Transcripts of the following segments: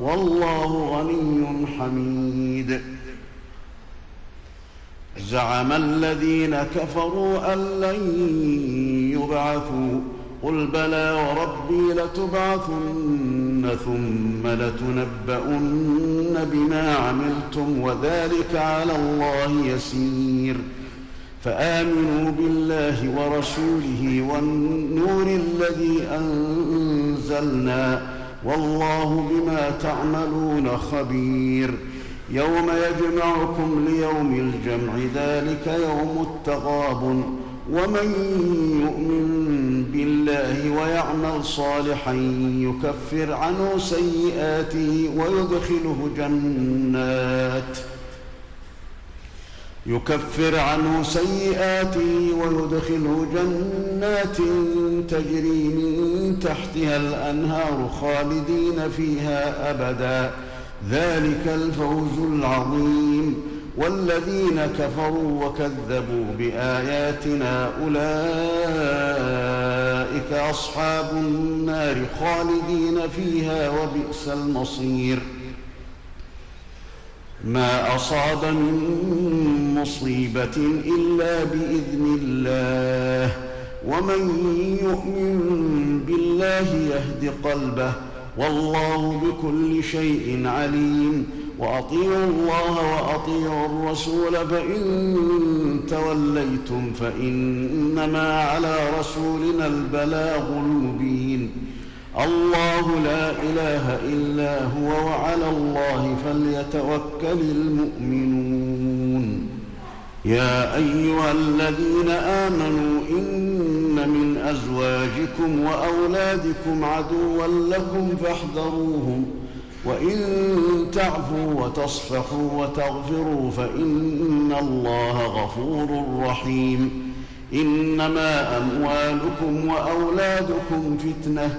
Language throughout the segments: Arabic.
والله غني حميد. زعم الذين كفروا أن لن يبعثوا. قل بلى وربي لتبعثن ثم لتنبؤن بما عملتم وذلك على الله يسير. فآمنوا بالله ورسوله والنور الذي أنزلنا. والله بما تعملون خبير. يوم يجمعكم ليوم الجمع ذلك يوم التغاب ومن يؤمن بالله ويعمل صالحا يكفر عنه سيئاته ويدخله جنات. يكفر عنه سيئاته ويدخله جنات تجري من تحتها الأنهار خالدين فيها أبدا. ذلك الفوز العظيم. والذين كفروا وكذبوا بآياتنا أولئك أصحاب النار خالدين فيها وبئس المصير. ما أصاب من مصيبة إلا بإذن الله. ومن يؤمن بالله يهد قلبه. والله بكل شيء عليم. وأطيعوا الله وأطيعوا الرسول. فإن توليتم فإنما على رسولنا البلاغ المبين. الله لا إله إلا هو وعلى الله فليتوكل المؤمنون. يا أيها الذين آمنوا إن من أزواجكم وأولادكم عدوا لكم فاحذروهم وإن تعفوا وتصفحوا وتغفروا فإن الله غفور رحيم. إنما أموالكم وأولادكم فتنة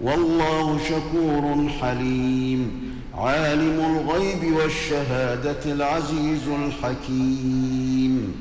والله شكور حليم. عالم الغيب والشهادة العزيز الحكيم.